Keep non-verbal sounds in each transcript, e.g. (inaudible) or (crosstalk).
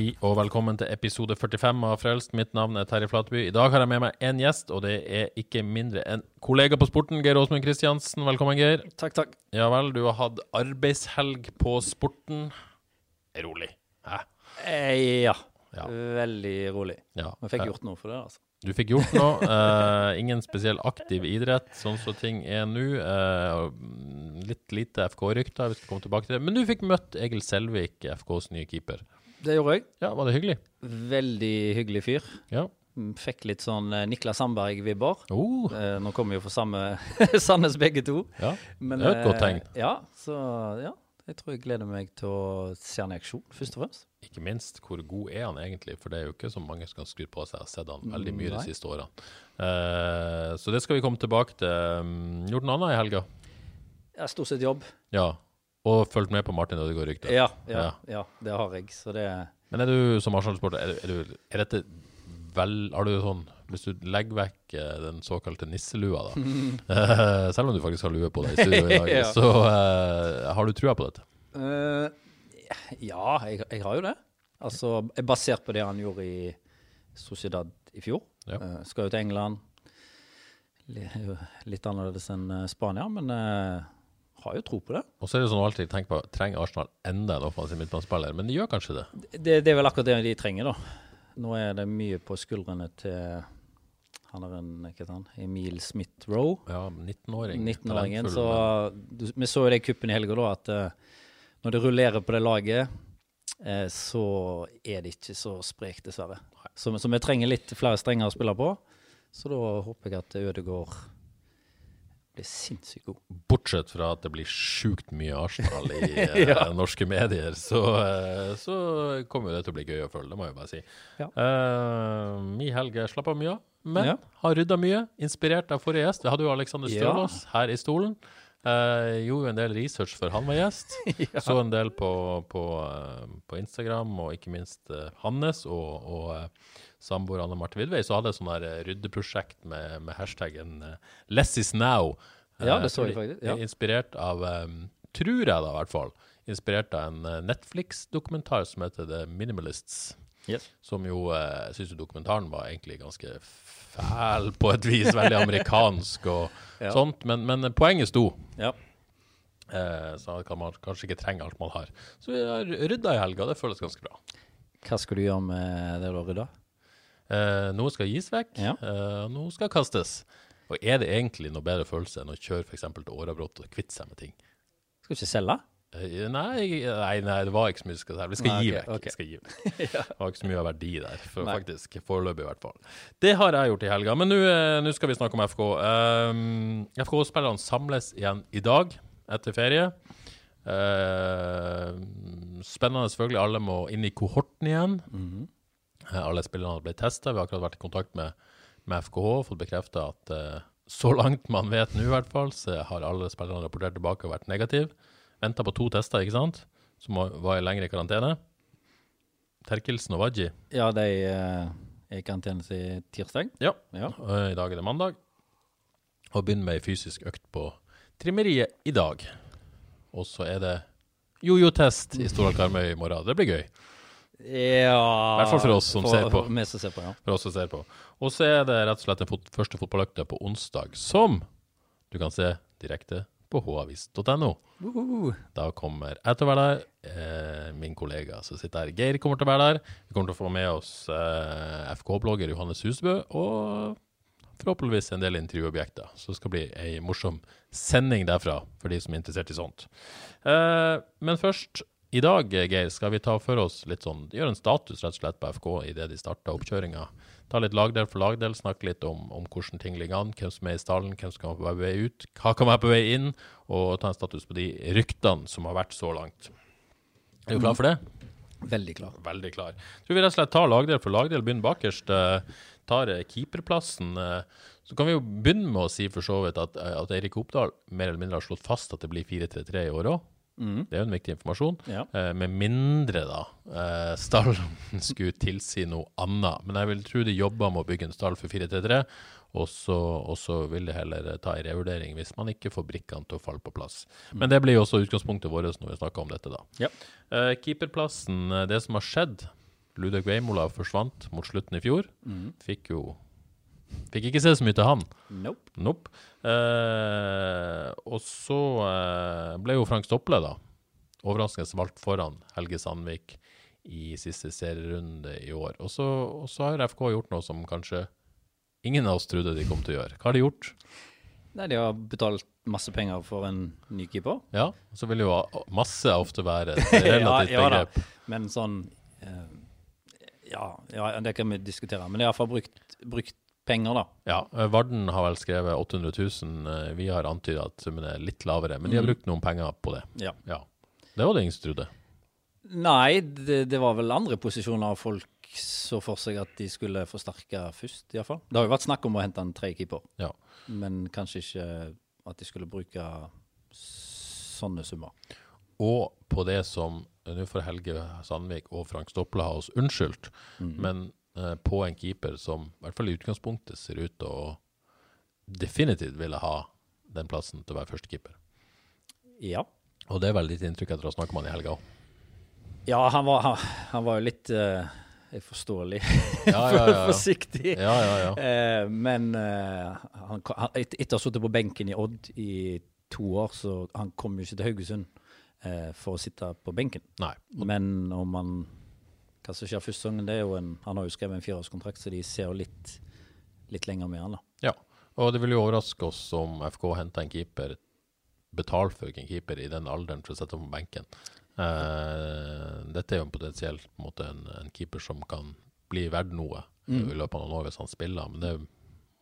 Hei og velkommen til episode 45 av Frelst. Mitt navn er Terje Flateby. I dag har jeg med meg én gjest, og det er ikke mindre enn kollega på sporten, Geir Åsmund Kristiansen. Velkommen, Geir. Takk, takk. Ja vel, du har hatt arbeidshelg på sporten. Rolig. Hæ? Eh, ja. Ja. Veldig rolig. Ja. Men fikk gjort noe for det, altså. Du fikk gjort noe. (laughs) Eh, ingen spesiell aktiv idrett, sånn som ting er nå. Eh, litt lite FK-rykter, vi skal komme tilbake til det. Men du fikk møtt Egil Selvik, FKs nye keeper. Det gjorde jeg. Ja, Var det hyggelig? Veldig hyggelig fyr. Ja. Mm, Fikk litt sånn eh, Niklas Sandberg-vibber. Oh, Eh, nå kommer vi jo fra samme (laughs) Sandnes begge to. ja. Men, Det er et godt eh, tegn. Ja, så ja. Jeg tror jeg gleder meg til å se han i aksjon, først og fremst. Ikke minst, hvor god er han egentlig? For det er jo ikke så mange som kan skru på seg. Jeg har sett han veldig mye de siste årene. Eh, så det skal vi komme tilbake til. Mm, Gjort noe annet i helga? Ja, stort sett jobb. Ja. Og fulgt med på Martin Ødegaard-ryktet? Ja, ja, Ja. ja, det har jeg. Så det Men er du som Arsenal-sporter, er, du- er, er dette vel Har du sånn Hvis du legger vekk eh, den såkalte nisselua, da, (laughs) eh, selv om du faktisk har lue på deg i studio i dag, (laughs) Ja. så uh, har du trua på dette? Uh, Ja, jeg, jeg har jo det. Altså, basert på det han gjorde i Sociedad i fjor. Ja. Uh, skal jo til England. Litt annerledes enn Spania, men har jo tro på det. Og så er det sånn alltid tenk på Trenger Arsenal enda en offensiv midtbanespiller? Men de gjør kanskje det? det. Det er vel akkurat det de trenger, da. Nå er det mye på skuldrene til han er en, hva heter han, Emil Smith-Roe. Ja, 19-åring. 19-åringen. Så du, vi så jo det i kuppen i helga, da, at uh, når det rullerer på det laget, uh, så er det ikke så sprekt, dessverre. Så, så vi trenger litt flere strenger å spille på. Så da håper jeg at Ødegaard blir sinnssykt god. Bortsett fra at det blir sjukt mye Arsenal i (laughs) eh, norske medier, så, eh, så kommer det til å bli gøy å følge, det må jeg bare si. Ja. Uh, Min helg slapp av mye men Ja. har rydda mye. Inspirert av forrige gjest. Vi hadde jo Alexander Ja. Her i stolen. Uh, gjorde jo en del research før han var gjest. (laughs) Så en del på, på, uh, på Instagram, og ikke minst uh, Hannes og, og eh, samboer Anne Marte Vidvei. Så hadde jeg sånn eh, ryddeprosjekt med, med hashtaggen eh, 'Less is now'. Ja, Eh, det så jeg faktisk, ja. Inspirert av um, Tror jeg, da, i hvert fall. Inspirert av en Netflix-dokumentar som heter The Minimalists. Yes. Som jo Jeg syns dokumentaren var egentlig ganske fæl på et vis. Veldig amerikansk og (laughs) Ja. sånt. Men, men poenget sto. Ja. Eh, så kan man kanskje ikke trenge alt man har. Så vi har rydda i helga. Det føles ganske bra. Hva skal du gjøre med det du har rydda? Eh, noe skal gis vekk, Ja. eh, noe skal kastes. Og er det egentlig noe bedre følelse enn å kjøre f.eks. til Årabrott og kvitte seg med ting? Skal du ikke selge? Eh, Nei, nei, nei, det var ikke så mye vi skal si. Vi skal Nei, gi okay, vekk. Okay. Skal gi vekk. (laughs) Det var ikke så mye av verdi der, for faktisk. Foreløpig, i hvert fall. Det har jeg gjort i helga. Men nå eh, skal vi snakke om FK. Um, FK-spillerne samles igjen i dag, etter ferie. Uh, spennende selvfølgelig. Alle må inn i kohorten igjen. Eh, (laughs) Alle spillerne blitt testa. Vi har akkurat vært i kontakt med, med FKH og fått bekrefta at uh, så langt man vet nå, i hvert fall, så har alle spillerne rapportert tilbake og vært negative. Venta på to tester, ikke sant? Som var- i lengre karantene. Terkelsen og Waji. Ja, de uh, er i karantene siden tirsdag. Ja. Ja. I dag er det mandag. Og begynner med ei fysisk økt på trimmeriet i dag. Og så er det jojo-test i Storhall Karmøy i morgen. Det blir gøy. Ja I hvert fall for oss som ser på. For som ser på, ja. for oss som ser på. Og så er det rett og slett den fot første fotballøkta på onsdag, som du kan se direkte på havis.no. Uh, Da kommer jeg til å være der. Eh, min kollega som sitter her, Geir, kommer til å være der. Vi kommer til å få med oss eh, FK-blogger Johannes Husbø og forhåpentligvis en del intervjuobjekter. Så det skal bli ei morsom sending derfra, for de som er interessert i sånt. Eh, men først, i dag, Geir, skal vi ta for oss litt sånn Gjøre en status rett og slett på FK idet de starta oppkjøringa ta litt lagdel for lagdel, snakke litt om, om hvordan ting ligger an, hvem som er i stallen, hvem som kan være på vei ut, hva kan være på vei inn, og ta en status på de ryktene som har vært så langt. Er du klar for det? Veldig klar. Veldig klar. Tror vi rett og slett tar lagdel for lagdel, begynner bakerst. eh, tar eh, keeperplassen. eh, Så kan vi jo begynne med å si for så vidt at, at Eirik Oppdal mer eller mindre har slått fast at det blir 4-3-3 i år òg. Det er jo en viktig informasjon. Ja. Eh, med mindre da eh, stallen (laughs) skulle tilsi noe annet. Men jeg vil tro de jobber med å bygge en stall for 4-3-3, og så, og så vil de heller ta en revurdering hvis man ikke får brikkene til å falle på plass. Men det blir jo også utgangspunktet vårt når vi snakker om dette, da. Ja. Eh, keeperplassen, eh, det som har skjedd Ludvig Weimola forsvant mot slutten i fjor. Fikk jo Fikk ikke se så mye til han. Nope. Nope. Eh, og så eh, ble jo Frank Stopple, da, overraskende valgt foran Helge Sandvik i siste serierunde i år. Og så, og så har FK gjort noe som kanskje ingen av oss trodde de kom til å gjøre. Hva har de gjort? Nei, de har betalt masse penger for en ny keeper. Ja, så vil jo masse ofte være et (laughs) relativt ja, ja, begrep. Men sånn eh, ja, ja, det kan vi diskutere. Men de har iallfall brukt, brukt penger, da. Ja, eh, Varden har vel skrevet 800 000. eh, Vi har antydet at summen er litt lavere, men de har brukt noen penger på det. Ja. Ja. Det var det ingen som trodde. Nei, det, det var vel andre posisjoner folk så for seg at de skulle forsterke først, iallfall. Det har jo vært snakk om å hente en tredje keeper, Ja. men kanskje ikke at de skulle bruke sånne summer. Og på det som Nå får Helge Sandvik og Frank Stopple ha oss unnskyldt, men eh, på en keeper som i hvert fall i utgangspunktet ser ut til å definitivt ville ha den plassen til å være førstekeeper. Ja. Og det er vel ditt inntrykk etter å ha snakket med han i helga òg? Ja, han var, han, han var jo litt uh forståelig Ja, ja, ja, ja. (laughs) forsiktig. Ja, ja, ja. Eh, men eh, han, han, et- etter å ha sittet på benken i Odd i to år, så han kom jo ikke til Haugesund eh, for å sitte på benken. Nei. Men om han Hva som skjer første sesongen, det er jo en Han har jo skrevet en fireårskontrakt, så de ser jo litt, litt lenger med han, da. Ja, og det vil jo overraske oss om FK henter en keeper, betaler for en keeper i den alderen for å sette ham på benken. Eh, dette er jo potensielt på en, måte, en, en keeper som kan bli verdt noe i løpet av noen år hvis han spiller, men det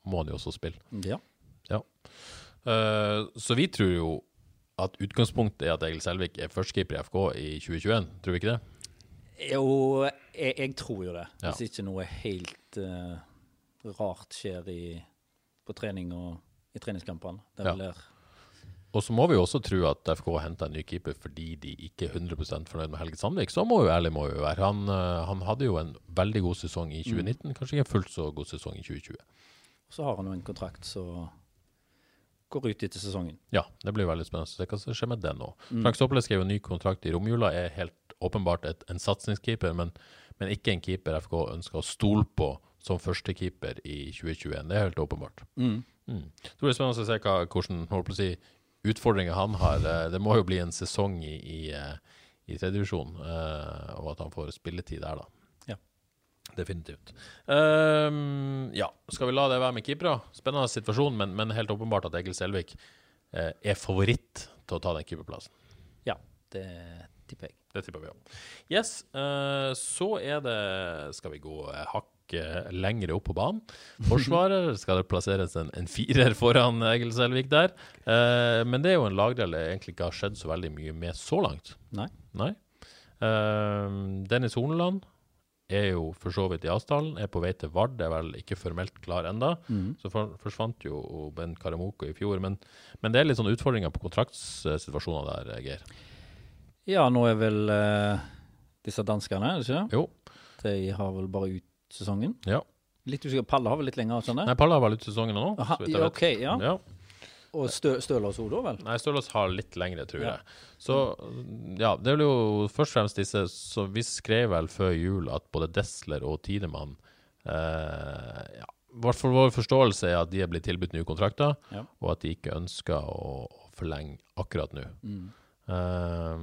må han jo også spille. Ja. Ja. Eh, så vi tror jo at utgangspunktet er at Egil Selvik er førstekeeper i FK i 2021, tror vi ikke det? Jo, jeg, jeg tror jo det. Ja. Hvis ikke noe helt uh, rart skjer i, på trening og i treningskampene. Det Ja. Og så må vi jo også tro at FK henter en ny keeper fordi de ikke er 100 fornøyd med Helge Sandvik. Så må jo ærlig må vi jo være. Han, eh, han hadde jo en veldig god sesong i 2019, kanskje ikke en fullt så god sesong i 2020. Så har han jo en kontrakt som går ut etter sesongen. Ja, det blir veldig spennende å se hva som skjer med den nå. Frank Soppele skrev en ny kontrakt i romjula, er helt åpenbart et, en satsingskeeper, men, men ikke en keeper FK ønsker å stole på som førstekeeper i 2021. Det er helt åpenbart. Mm. Så blir spennende å se hva, hvordan holdt på å si, utfordringer han har. Eh, Det må jo bli en sesong i, i, eh, i tredjedivisjon, uh, og at han får spilletid der, da. Ja. Definitivt. Um, ja, skal vi la det være med keepere? Spennende situasjon, men, men helt åpenbart at Egil Selvik eh, er favoritt til å ta den keeperplassen. Ja, det tipper jeg. Det tipper vi om. Yes, eh, så er det Skal vi gå eh, hakket lengre opp på banen? Forsvarer (laughs) skal det plasseres en, en firer foran Egil Selvik der. Eh, men det er jo en lagdel det egentlig ikke har skjedd så veldig mye med så langt. Nei. Nei. Eh, Dennis Horneland er jo for så vidt i avstanden, er på vei til Vard, er vel ikke formelt klar enda. Så for, forsvant jo Ben Karamoko i fjor. Men, men det er litt sånn utfordringer på kontraktssituasjoner der, Geir. Ja, nå er vel eh, disse danskene, er det ikke det? Jo, De har vel bare ut sesongen. ja. Litt usikker. Palle har vel litt lenger, skjønner Nei, jeg? Palle har vel ut sesongen nå, Aha, så vidt jeg vet. ok, ja. ja. Og Stø Stølås òg, da vel? Nei, Stølås har litt lengre, tror Ja. jeg. Så ja, det er jo først og fremst disse Så vi skrev vel før jul at både Desler og Tidemann eh, ja, vår, for vår forståelse er at de er blitt tilbudt nye kontrakter, Ja. og at de ikke ønsker å, å forlenge akkurat nå. Mm. Eh,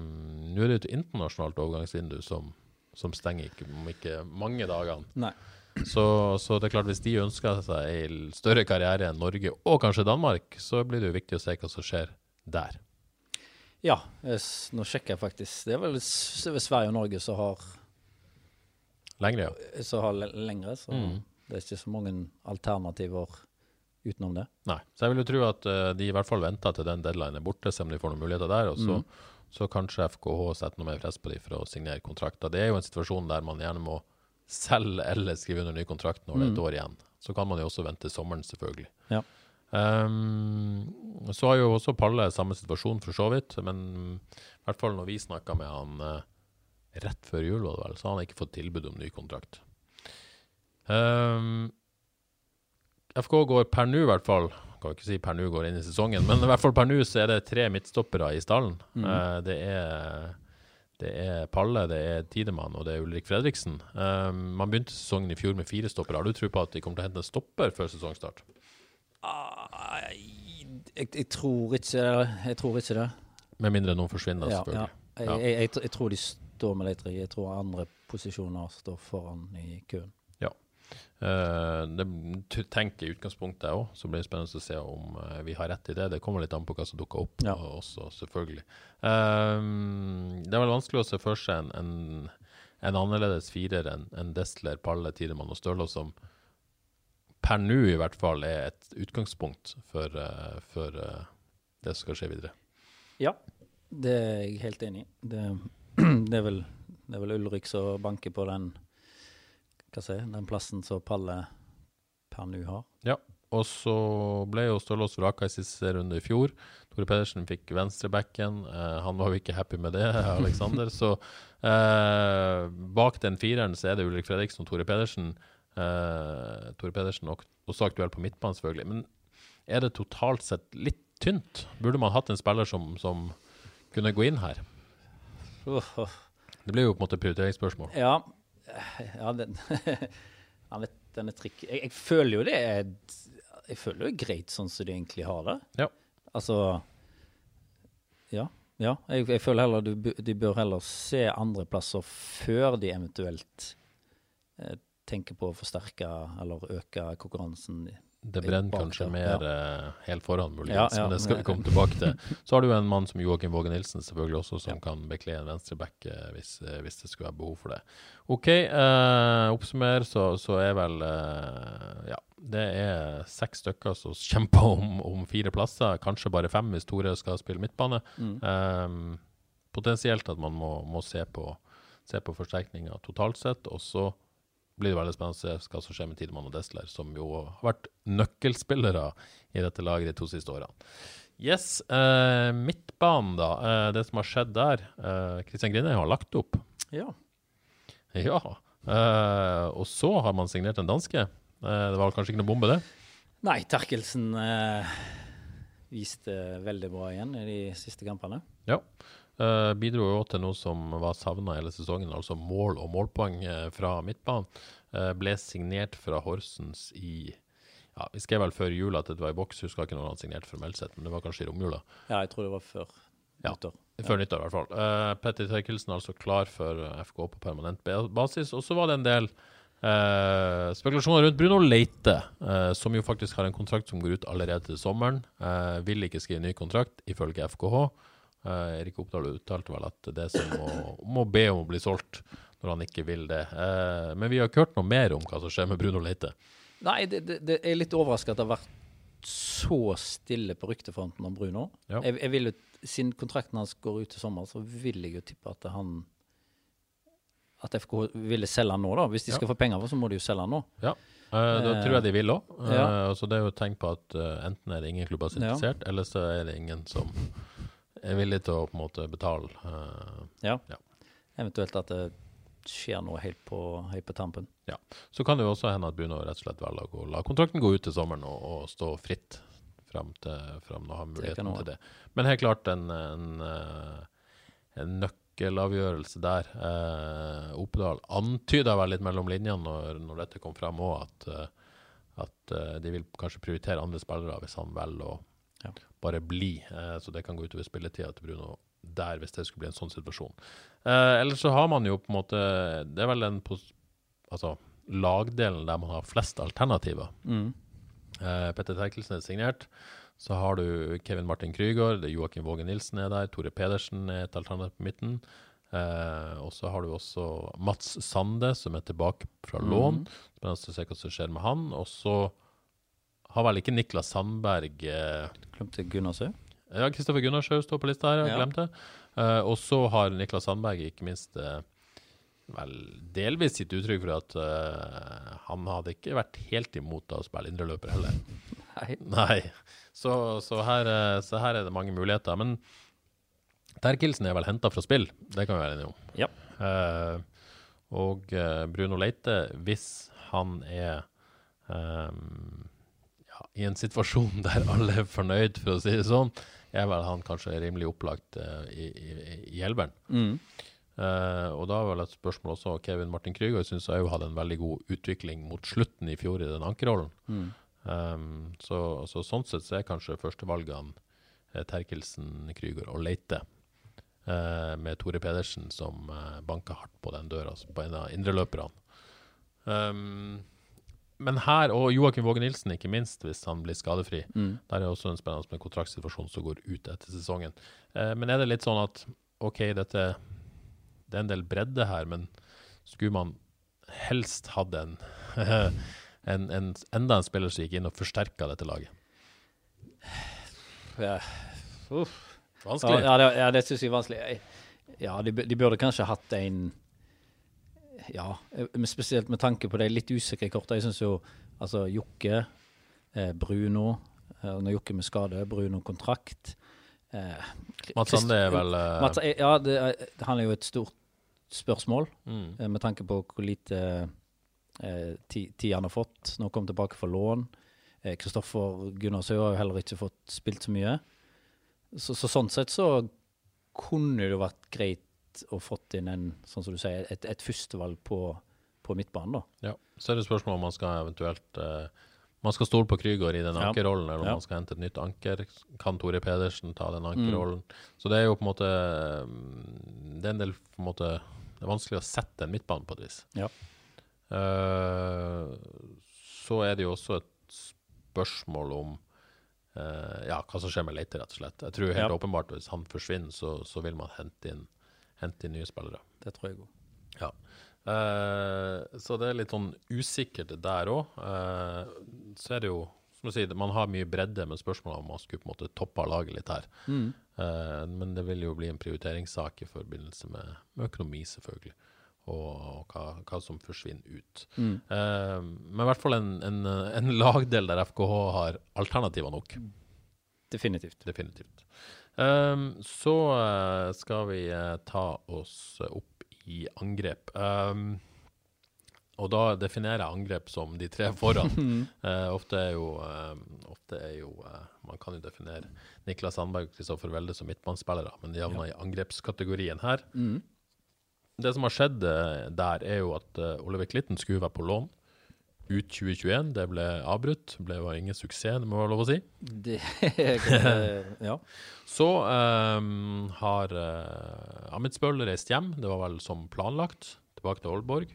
nå er det jo et internasjonalt overgangsvindu som, som stenger ikke, om ikke mange dagene. Så, så det er klart, hvis de ønsker seg en større karriere enn Norge, og kanskje Danmark, så blir det jo viktig å se hva som skjer der. Ja, nå sjekker jeg faktisk. Det er vel Sverige og Norge som har, Lengre, ja. som har lengre, så Mm. Det er ikke så mange alternativer utenom det. Nei. Så jeg vil jo tro at uh, de i hvert fall venter til den deadline er borte, se om de får noen muligheter der. Og så, mm. så kanskje FKH setter noe mer press på dem for å signere kontrakter. Det er jo en situasjon der man gjerne må selge eller skrive under ny kontrakt når det er et mm. år igjen. Så kan man jo også vente sommeren, selvfølgelig. Ja. Um, så har jo også Palle samme situasjon, for så vidt. Men i hvert fall når vi snakka med han uh, rett før jul, var det vel, så har han ikke fått tilbud om ny kontrakt. Um, FK går per nå, i hvert fall Kan ikke si per nå går inn i sesongen, men i hvert fall per nå så er det tre midtstoppere i stallen. Mm. Uh, det er det er Palle, det er Tidemann og det er Ulrik Fredriksen. Um, man begynte sesongen i fjor med fire stoppere. Har du tro på at de kommer til å hente en stopper før sesongstart? Uh, jeg, jeg, tror ikke, jeg, tror ikke, det. Med mindre noen forsvinner, ja, selvfølgelig. Ja. Jeg, jeg, tror de står med tre. Jeg tror andre posisjoner står foran i køen. Uh, det tenker i utgangspunktet òg, så blir det spennende å se om uh, vi har rett i det. Det kommer litt an på hva som dukker opp ja. også, selvfølgelig. Uh, det er vel vanskelig å se for seg en, en, en annerledes firer enn en Destler, Palle, Tidemann og Stølo, som per nå i hvert fall er et utgangspunkt for, for det som skal skje videre. Ja, det er jeg helt enig i. Det, (clears throat) det, er vel, det er vel Ulrik som banker på den hva seg den plassen som Palle per nå har. Ja, og så ble jo Stølås vraka i siste runde i fjor. Tore Pedersen fikk venstrebacken. Eh, han var jo ikke happy med det, (laughs) Aleksander. så eh, bak den fireren så er det Ulrik Fredriksen og Tore Pedersen. Eh, Tore Pedersen og også aktuell på midtbanen, selvfølgelig. Men er det totalt sett litt tynt? Burde man hatt en spiller som, som kunne gå inn her? Det blir jo på en måte prioriteringsspørsmål. Ja, (laughs) ja, den, (laughs) ja, den er trikk... Jeg, jeg, føler jo det er Jeg føler det er greit sånn som de egentlig har det. Ja. Altså Ja. ja. Jeg, jeg, føler heller du, de bør heller se andre plasser før de eventuelt eh, tenker på å forsterke eller øke konkurransen det brenner kanskje mer ja. uh, helt foran, muligens, ja, ja, men det skal vi komme tilbake til. (laughs) Så har du en mann som Joakim Våge Nilsen selvfølgelig også, som kan bekle en venstreback uh, hvis, uh, hvis, det skulle være behov for det. OK, eh, oppsummer, så, så, er vel Ja, det er seks stykker som kjemper om, om, fire plasser. Kanskje bare fem hvis Tore skal spille midtbane. Mm. Eh, potensielt at man må, må se på, se på forsterkninger totalt sett. og så blir det veldig spennende å se hva som skjer med Tidemann og Desler, som jo har vært nøkkelspillere i dette laget de to siste årene. Yes, eh, midtbanen, da. Eh, det som har skjedd der. Eh, Grindheim har lagt opp. Ja. Ja. Eh, og så har man signert en danske. Eh, det var kanskje ikke noe bombe, det? Nei, Terkelsen eh, viste veldig bra igjen i de siste kampene. Ja. Uh, bidro jo til noe som var savna hele sesongen, altså mål og målpoeng uh, fra midtbanen. Uh, ble signert fra Horsens i ja, Vi skrev vel før jul at det var i boks, husker ikke når han signerte formelt sett, men det var kanskje i romjula. Ja, jeg tror det var før nyttår. Ja, før nyttår i hvert fall. Uh, Petter Terkelsen altså klar for FK på permanent basis. Og så var det en del Uh, spekulasjoner rundt Bruno Leite, uh, som jo faktisk har en kontrakt som går ut allerede til sommeren. Uh, vil ikke skrive ny kontrakt, ifølge FKH. Uh, Erik Oppdal uttalte vel at det som må, må, be om å bli solgt når han ikke vil det. Uh, men vi har ikke hørt noe mer om hva som skjer med Bruno Leite. Nei, det, det, det er litt overraska at det har vært så stille på ryktefronten om Bruno. Ja. Jeg, jeg vil, siden kontrakten hans går ut i sommer, så vil jeg jo tippe at han at FK ville selge han nå, da. Hvis de ja. skal få penger for så må de jo selge han nå. Ja. Uh, da tror jeg de vil òg. Uh, ja. Så det er jo et tegn på at uh, enten er det ingen klubber som er interessert, eller så er det ingen som er villig til å på en måte betale. Uh, ja. ja. Eventuelt at det skjer noe helt på, helt på, tampen. Ja. Så kan det jo også hende at Bruno rett og slett velger å la kontrakten gå ut til sommeren og, og stå fritt fram til fram når han har muligheten til det. Men helt klart en, en, eh, en nøkkelavgjørelse der. Eh, Opedal antyda vel litt mellom linjene når, når dette kom frem òg, at, eh, at de vil kanskje prioritere andre spillere hvis han velger å ja. Bare bli. Eh, så det kan gå utover spilletida til Bruno der, hvis det skulle bli en sånn situasjon. Eh, ellers så har man jo på en måte Det er vel den altså, lagdelen der man har flest alternativer. Mm. Eh, Petter Terkelsen er signert. Så har du Kevin Martin Krygård, Joakim Våge Nilsen er der, Tore Pedersen er et alternativ på midten. Eh, og så har du også Mats Sande, som er tilbake fra lån. Spennende å se hva som skjer med han. Og så har vel ikke Niklas Sandberg eh, Glemte Gunnarsø. Ja, Kristoffer Gunnarsjø står på lista her, jeg Ja. glemte. Eh, og så har Niklas Sandberg ikke minst uh, vel delvis sitt uttrykk for at uh, han hadde ikke vært helt imot å spille indreløper heller. (laughs) Nei. Nei. Så, så, her, så her er det mange muligheter. Men Terkelsen er vel henta fra spill, det kan vi være enige om. Ja. Eh, og Bruno Leite, hvis han er ja, i en situasjon der alle er fornøyd, for å si det sånn, er vel han kanskje rimelig opplagt uh, i, i. Mm. Uh, og da er vel et spørsmål også Kevin Martin Krüger syns jeg hadde en veldig god utvikling mot slutten i fjor i den ankerrollen. Mm. Um, så, så sånn sett så er kanskje førstevalgene eh, Terkelsen, Krüger og Leite. med Tore Pedersen som uh, banker hardt på den døra, altså på en av indreløperne. Um, men her, og Joakim Våge Nilsen ikke minst, hvis han blir skadefri. Mm. Der er også en spennende kontraktsituasjon som går ut etter sesongen. Eh, men er det litt sånn at OK, dette det er en del bredde her, men skulle man helst hatt en, (laughs) en, en enda en spiller som gikk inn og forsterka dette laget? Ja. Uff. Vanskelig. ja, det, ja, det syns jeg er vanskelig. Ja, de, de burde kanskje hatt en Ja, eh, spesielt med tanke på de litt usikre korta. Jeg syns jo altså Jokke, eh, Bruno eh, Når Jokke med skade, Bruno kontrakt. Eh, Mats Sande er vel eh, Mats, eh, ja, det, han er jo et stort spørsmål, mm, med tanke på hvor lite eh, tid, tid han har fått. Nå kom han tilbake fra lån. Kristoffer Gunnarsø har jo heller ikke fått spilt så mye. Så, så sånn sett så kunne det jo vært greit å fått inn en, sånn som du sier, et, et førstevalg på, på midtbanen, da. Ja. Så er det spørsmål om man skal eventuelt eh, Man skal stole på Krygård i den ankerrollen, eller om Ja. man skal hente et nytt anker. Kan Tore Pedersen ta den ankerrollen? Så det er jo på en måte mm, Det er en del på en måte Det er vanskelig å sette en midtbane på et vis. Ja. Uh, så er det jo også et spørsmål om uh, ja, hva som skjer med Leite, rett og slett. Jeg tror helt Ja. åpenbart hvis han forsvinner, så, så vil man hente inn, hente inn nye spillere. Det tror jeg òg. Ja. Eh, så det er litt sånn usikkert der òg. så er det jo, som du sier, man har mye bredde, men spørsmålet om man skulle på en måte toppa laget litt her. Mm. Eh, men det vil jo bli en prioriteringssak i forbindelse med, med økonomi, selvfølgelig. Og, og hva, hva som forsvinner ut. Mm. Eh, men i hvert fall en, en, en (laughs) lagdel der FKH har alternativer nok. Definitivt. Definitivt. Um, så eh, skal vi eh, ta oss opp i angrep. Um, og da definerer jeg angrep som de tre foran. uh, (laughs) ofte er jo, uh, ofte er jo uh, Man kan jo definere Niklas Sandberg og Kristoffer Welde som midtbanespillere, men de havner i angrepskategorien her. Mm. Det som har skjedd der, er jo at Oliver Klitten skulle være på lån ut 2021. Det ble avbrutt. Det var ingen suksess, det må være lov å si. Det (laughs) eh, Ja. Så um, har uh, Amitsbøl reist hjem, det var vel som planlagt, tilbake til Aalborg.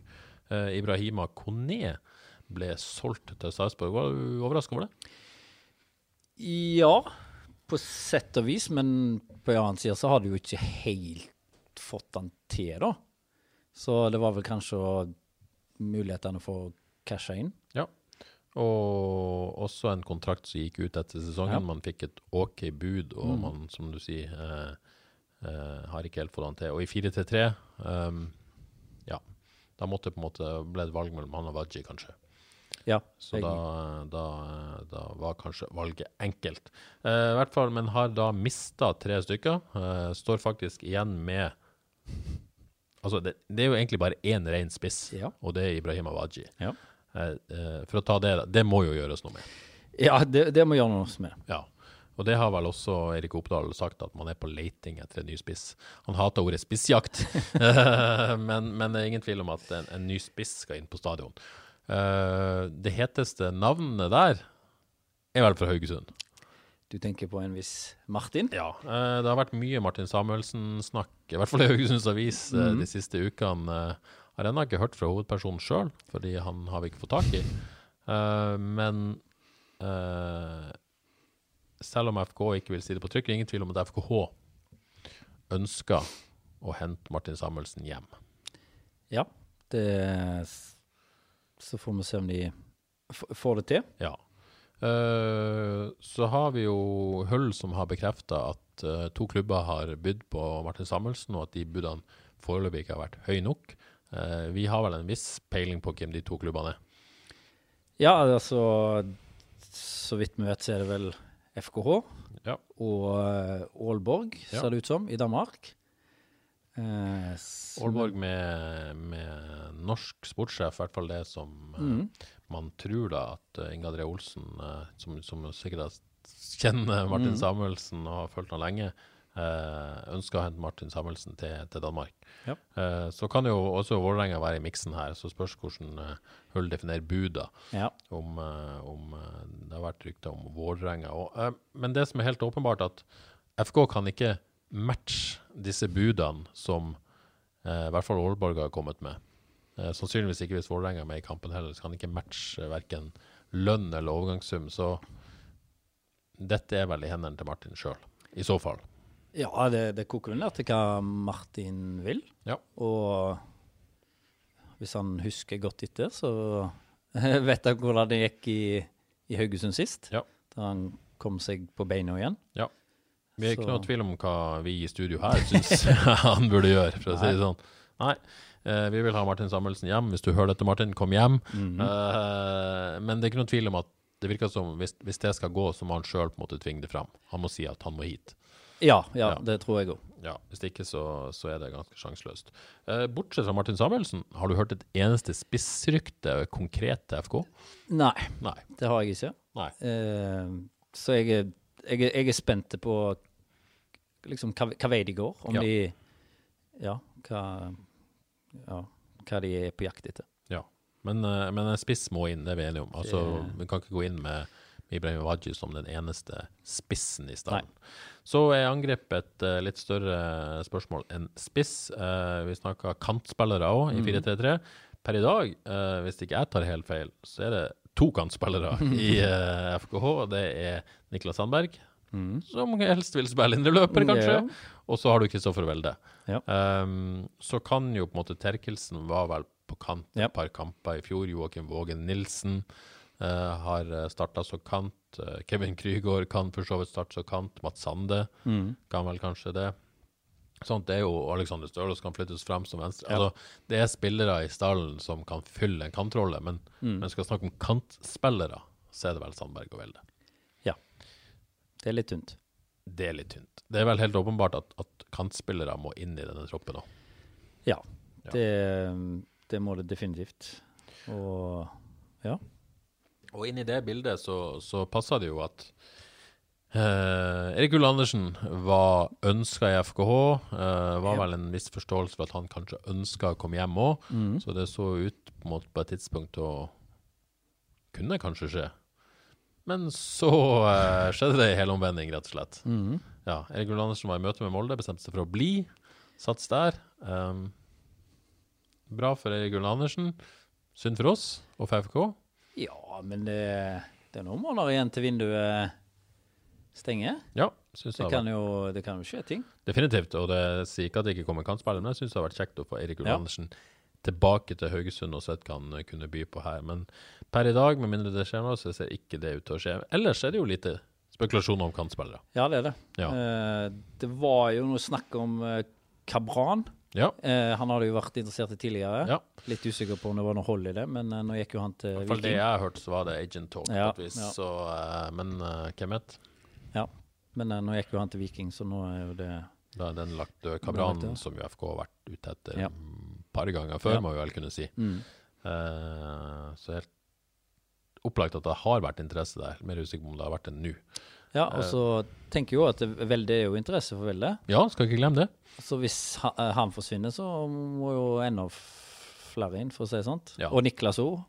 Uh, Ibrahima Kone ble solgt til Sarpsborg. Var du overraska over det? Ja, på sett og vis, men på en annen side så har du jo ikke helt fått den til, da. Så det var vel kanskje mulighetene for å cashe inn. Ja. Og også en kontrakt som gikk ut etter sesongen. Ja. Man fikk et OK bud, og Mm. man, som du sier, eh, eh, har ikke helt fått han til. Og i 4-3-3, um, ja, da måtte det på en måte ble et valg mellom han og Waji, kanskje. Ja, Så da, da, da var kanskje valget enkelt. Eh, I hvert fall, men har da mista tre stykker. Eh, står faktisk igjen med Altså, det, det er jo egentlig bare én ren spiss, Ja. og det er Ibrahima Waji. Ja. Eh, eh, for å ta det, det må jo gjøres noe med. ja det, det må gjøres noe med. Ja. Og det har vel også Erik Oppdal sagt, at man er på leiting etter en ny spiss. Han hater ordet spissjakt, (laughs) men, men det er ingen tvil om at en, en ny spiss skal inn på stadion. Uh, det heteste navnet der er vel fra Haugesund. Du tenker på en viss Martin? Ja. Uh, det har vært mye Martin Samuelsen-snakk, i hvert fall i Haugesunds Avis eh, de siste ukene. Har ennå ikke hørt fra hovedpersonen sjøl, fordi han har vi ikke fått tak i. Uh, men uh, selv om FK ikke vil si det på trykk, er det ingen tvil om at FKH ønsker å hente Martin Samuelsen hjem. Ja, det Så får vi se om de får det til. Ja. Uh, så har vi jo Hull som har bekrefta at uh, to klubber har bydd på Martin Samuelsen, og at de budene foreløpig ikke har vært høye nok. Eh, vi har vel en viss peiling på hvem de to klubbene er. Ja, altså Så vidt vi vet, så er det vel FKH Ja. og uh, Aalborg, Ja. ser det ut som, i Danmark. Eh, Aalborg med, med norsk sportssjef, i hvert fall det som eh, man tror da at uh, Inge André Olsen, eh, som, som sikkert kjenner Martin Samuelsen og har fulgt ham lenge, uh, ønsker å hente Martin Samuelsen til, til Danmark. Ja. Eh, så kan jo også Vålerenga være i miksen her, så spørs hvordan uh, Hull definerer buda. Ja. Om, uh, om eh, det har vært rykter om Vålerenga. eh, Men det som er helt åpenbart, at FK kan ikke matche disse budene som eh, i hvert fall Aalborg har kommet med. Eh, sannsynligvis ikke hvis Vålerenga er med i kampen heller, så kan ikke matche eh, verken lønn eller overgangssum. Så dette er vel i hendene til Martin sjøl, i så fall. Ja, det, det koker vel ned til hva Martin vil. Ja. Og hvis han husker godt etter, så (laughs) vet han hvordan det gikk i, i Haugesund sist. Ja. Da han kom seg på beina igjen. Ja. Vi er ikke noe tvil om hva vi i studio her syns (laughs) han burde gjøre, for å si det sånn. Nei. eh, vi vil ha Martin Samuelsen hjem. Hvis du hører dette, Martin, kom hjem. Eh, men det er ikke noen tvil om at det virker som hvis, hvis det skal gå, så må han sjøl tvinge det fram. Han må si at han må hit. Ja, ja, Ja. det tror jeg òg. Ja, Hvis ikke, så, så er det ganske sjanseløst. Eh, bortsett fra Martin Samuelsen, har du hørt et eneste spissrykte konkret til FK? Nei, Nei. det har jeg ikke. Eh, så jeg er, jeg, jeg er spent på liksom, hva, hva vei de går. Om Ja. de Ja, hva Ja, hva de er på jakt etter. Ja. Men, eh, men en spiss må inn, det er vi enige om. Altså, Vi kan ikke gå inn med Ibrahim Waji som den eneste spissen i stallen. Så er angrep et uh, litt større spørsmål enn spiss. Uh, vi snakka kantspillere òg, i 4-3-3. Per i dag, uh, hvis ikke jeg tar helt feil, så er det to kantspillere (laughs) i eh, FKH. Det er Niklas Sandberg, som helst vil spille indreløper, kanskje. Yeah. Og så har du Kristoffer Welde. Ja. Um, så kan jo på en måte Terkelsen var vel på kant et par kamper i fjor. Joakim Vågen Nilsen har starta som kant. Uh, Kevin Krygård kan for så vidt starte som kant. Mats Sande Mm. kan vel kanskje det. Sånt det er jo Alexander Stølos kan flyttes frem som venstre. Ja. Altså, det er spillere i stallen som kan fylle en kantrolle, men Mm. men skal snakke om kantspillere, så er det vel Sandberg og Velde. Ja. Det er litt tynt. Det er litt tynt. Det er vel helt åpenbart at, at kantspillere må inn i denne troppen òg. Ja. Ja. Det, det må det definitivt. Og ja. Og inn i det bildet så, så passa det jo at eh, Erik Ull Andersen var ønska i FKH. eh, var vel en viss forståelse for at han kanskje ønska å komme hjem òg. Så det så ut på, måte på et tidspunkt å kunne kanskje skje. Men så eh, skjedde det en helomvending, rett og slett. Ja, Erik Ull Andersen var i møte med Molde, bestemte seg for å bli. Sats der. Um, bra for Erik Ull Andersen. Synd for oss og for FK. Ja, men det, det er noen måneder igjen til vinduet stenger. Ja, synes Det det kan jo, det kan jo skje ting. definitivt. Og det sier ikke at det ikke kommer kantspillere, men jeg syns det har vært kjekt å få Eirik Ull Ja. Andersen tilbake til Haugesund og sett hva han eh, kunne by på her. Men per i dag, med mindre det skjer noe, så ser ikke det ut til å skje. Ellers er det jo lite spekulasjoner om kantspillere. Ja, det er det. Ja. Eh, det var jo noe snakk om eh, Cabran. Ja. Eh, han hadde jo vært interessert i tidligere. Ja. Litt usikker på om det var noe hold i det, men eh, nå gikk jo han til Viking. I hvert fall det jeg har hørt, så var det agent talk. Ja, på et vis. Så, eh, men eh, hvem vet? Ja. Men eh, nå gikk jo han til Viking, så nå er jo det Da er den lagt død. Kabran, som jo FK har vært ute etter et par ganger før, må vi vel kunne si. mm. Eh, så helt opplagt at det har vært interesse der. Mer usikker på om det har vært det nå. Ja, og så tenker jeg jo at Velde er jo interesse for Velde. Ja, skal ikke glemme det. Så hvis eh, han forsvinner, så må jo enda flere inn, for å si det sånn. Ja. Og Niklas O.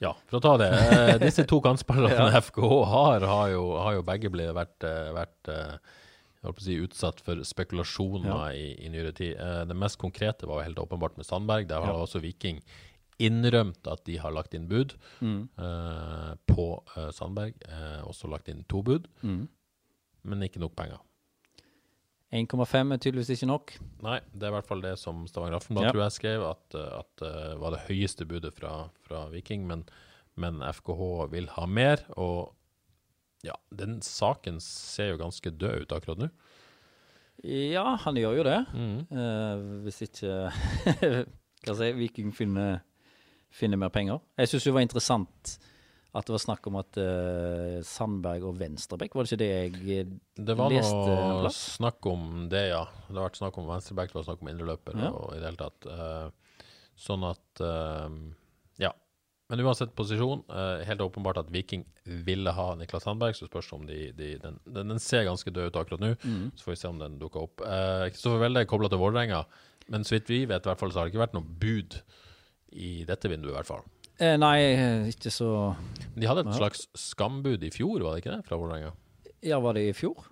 Ja, for å ta det. Eh, disse to kantspillerne (laughs) FKH har, har, jo, har jo begge blitt vært, eh, vært eh, jeg holdt på å si, utsatt for spekulasjoner Ja. i, i nyere tid. Eh, det mest konkrete var jo helt åpenbart med Sandberg. Der har Ja. også Viking innrømt at de har lagt inn bud Mm. eh, på eh, Sandberg. Eh, også lagt inn to bud, Mm. men ikke nok penger. 1,5 er tydeligvis ikke nok. Nei, det er i hvert fall det som Stavanger Aftenblad Ja. tror jeg skrev, at, at det var det høyeste budet fra, fra Viking. Men, men FKH vil ha mer, og ja, den saken ser jo ganske død ut akkurat nå. Ja, han gjør jo det. Mm. Uh, hvis ikke (laughs) Hva skal jeg si Viking finner, finner mer penger. Jeg syns det var interessant at det var snakk om at uh, Sandberg og Venstrebekk, var det ikke det jeg Det var leste noe plass? snakk om det, ja. Det har vært snakk om Venstrebekk, det var snakk om indreløper Ja. og i det hele tatt. Uh, sånn at uh, Ja. Men uansett posisjon, eh, helt åpenbart at Viking ville ha Niklas Sandberg, så spørs om de, de den, den, den ser ganske død ut akkurat nå. Mm. Så får vi se om den dukker opp. Kristoffer Welde er kobla til Vålerenga, men så vidt vi vet, i hvert fall, så har det ikke vært noe bud i dette vinduet, i hvert fall. eh, Nei, eh, ikke så De hadde et slags skambud i fjor, var det ikke det, fra Vålerenga? Ja, var det i fjor?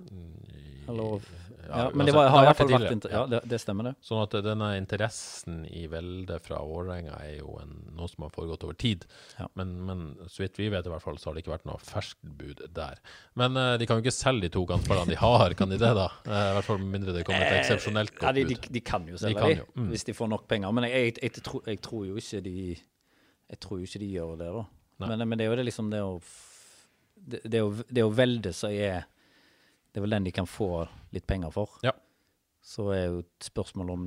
Eller Ja, Ja, men det var, det har i hvert vært fall vært inter Ja, det, det stemmer, det. Sånn at denne interessen i Velde fra Vålerenga er jo en, noe som har foregått over tid. Ja. Men, men så vidt vi vet, i hvert fall, så har det ikke vært noe ferskt bud der. Men uh, de kan jo ikke selge de to kantspillerne de har, kan de det, da? Uh, I hvert fall med mindre det kommer et eksepsjonelt Ja, godt de, de, de kan jo selge kan de, jo, mm. hvis de får nok penger. Men jeg, jeg, jeg, tror, jeg tror jo ikke de Jeg tror jo ikke de gjør det, da. Men, men det er jo det liksom det å det, det, er jo, det å velde som er Det er vel den de kan få litt penger for. Ja. Så er jo et spørsmål om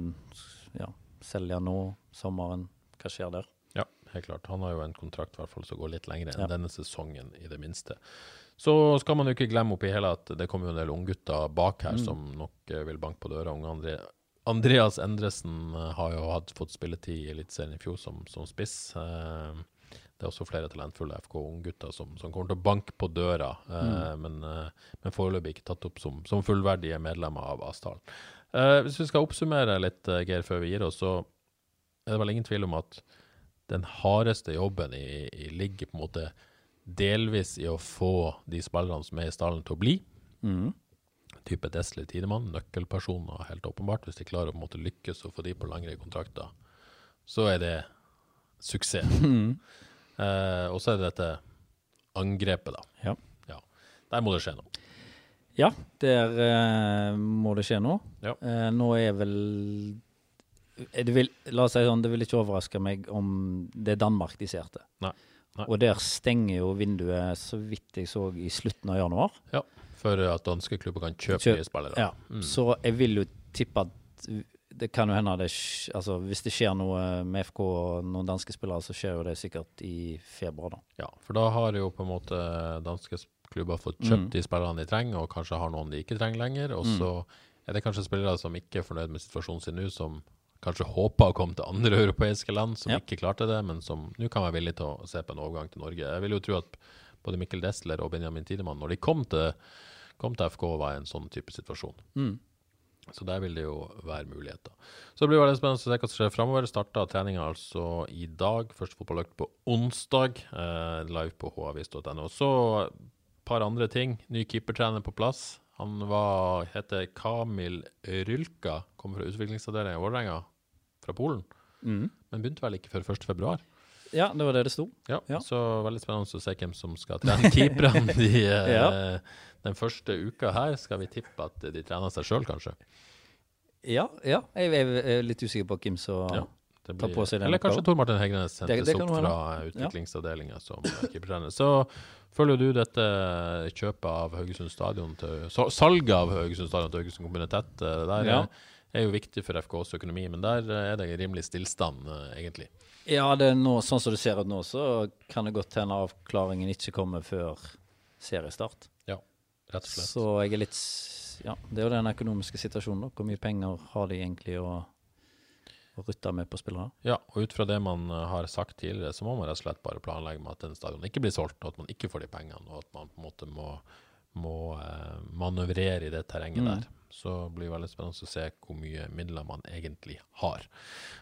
ja, selger nå, sommeren, hva skjer der? Ja, helt klart. Han har jo en kontrakt hvert fall som går litt lenger enn Ja. denne sesongen, i det minste. Så skal man jo ikke glemme oppi hele at det kommer jo en del unggutter bak Mm. her som nok eh, vil banke på døra. Unge André Andreas Endresen eh, har jo hatt, fått spilletid i Eliteserien i fjor som, som spiss. Eh, det er også flere talentfulle FK-unggutter som, som kommer til å banke på døra, mm. men, eh, men foreløpig ikke tatt opp som, som fullverdige medlemmer av Asdalen. Eh, hvis vi skal oppsummere litt, eh, Geir, før vi gir oss, så er det vel ingen tvil om at den hardeste jobben i, i ligger på en måte delvis i å få de spillerne som er i stallen til å bli. Mm. Type Desle Tidemann, nøkkelpersoner, helt åpenbart. Hvis de klarer å på en måte lykkes å få de på lengre kontrakter, så er det suksess. (laughs) Eh, og så er det dette angrepet, da. Ja. ja. Der må det skje noe. Ja, der eh, må det skje noe. Ja. Eh, nå er vel er det vil, La oss si sånn, det vil ikke overraske meg om det er Danmark de ser til. Nei. Nei. Og der stenger jo vinduet, så vidt jeg så, i slutten av januar. Ja. For at danske klubber kan kjøpe Kjøp- nye spillere. Ja. Så jeg vil jo tippe at det kan jo hende det altså Hvis det skjer noe med FK og noen danske spillere, så skjer jo det sikkert i februar, da. Ja, for da har jo på en måte danske klubber fått kjøpt Mm. de spillerne de trenger, og kanskje har noen de ikke trenger lenger. Og så er det kanskje spillere som ikke er fornøyd med situasjonen sin nå, som kanskje håper å komme til andre (laughs) europeiske land, som Ja. ikke klarte det, men som nå kan være villige til å se på en overgang til Norge. Jeg vil jo tro at både Mikkel Desler og Benjamin Tidemann, når de kom til, kom til FK, var i en sånn type situasjon. Mm. Så der vil det jo være muligheter. Så det blir veldig spennende å se hva som skjer framover. Starta treninga altså i dag. Første fotballøkt på onsdag. Eh, live på havis.no. Så et par andre ting. Ny keepertrener på plass. Han var, heter Kamil Rylka. Kommer fra utviklingsavdelinga i Vålerenga, fra Polen. Mm. Men begynte vel ikke før 1. Ja, det var det det sto. Ja, Ja. Så veldig spennende å se hvem som skal trene (laughs) keeperne de, eh, Ja. den første uka her. Skal vi tippe at de trener seg sjøl, kanskje? Ja, ja. Jeg, jeg er litt usikker på hvem som Ja. Det Ta på seg den eller kanskje. Tor Martin Hegnes hentes det opp fra utviklingsavdelinga ja. som keepertrener. Så følger du dette kjøpet av Haugesund stadion til Salget av Haugesund stadion til Haugesund kommune tett. Det Der Ja. er, er jo viktig for FKs økonomi, men der eh, er det rimelig stillstand, eh, egentlig. Ja, det er nå, sånn som det ser ut nå, så kan det godt hende avklaringen ikke kommer før seriestart. Ja, rett og slett. Så jeg er litt Ja, det er jo den økonomiske situasjonen, da. Hvor mye penger har de egentlig å, å rutte med på spillere? Ja, og ut fra det man eh, har sagt tidligere, så må man rett og slett bare planlegge med at den stadion ikke blir solgt, og at man ikke får de pengene, og at man på en måte må, må eh, manøvrere i det terrenget Mm. der. Så blir det veldig spennende å se hvor mye midler man egentlig har.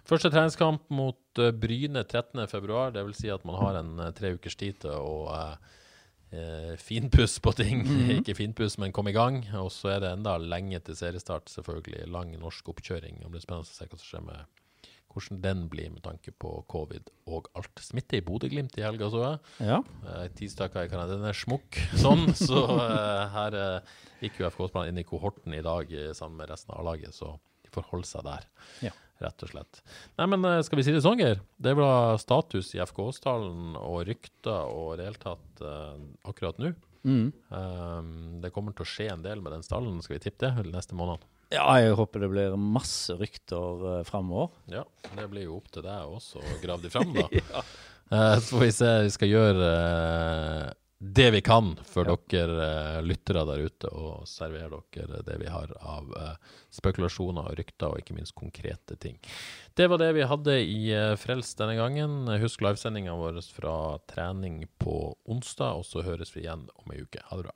Første treningskamp mot eh, Bryne 13.2, dvs. Si at man har en eh, tre ukers tid til å eh, eh, finpuss på ting. Mhm. ikke finpuss, men komme i gang. Og så er det enda lenge til seriestart, selvfølgelig. Lang norsk oppkjøring. Det blir spennende å se hva som skjer med hvordan den blir med tanke på covid og alt. Smitte i Bodø-Glimt i helga, så jeg. Ja. Eh, Tirsdager i karantene, smukk (laughs) sånn. Så eh, her eh, gikk jo FK-spillerne inn i kohorten i dag sammen med resten av A-laget, så de får holde seg der. Ja. Rett og slett. Nei, men eh, skal vi si det sånn, Geir? Det var status i FK-stallen og rykter og i det hele tatt akkurat nå. Mm. Det kommer til å skje en del med den stallen, skal vi tippe det, de neste månedene? Ja, jeg håper det blir masse rykter uh, framover. Ja, det blir jo opp til deg også å grave de fram, da. (laughs) Eh, så får vi se. Vi skal gjøre uh, det vi kan for dere uh, lyttere der ute, og servere dere det vi har av eh, spekulasjoner og rykter, og ikke minst konkrete ting. Det var det vi hadde i eh, Frels denne gangen. Husk livesendinga vår fra trening på onsdag, og så høres vi igjen om ei uke. Ha det bra.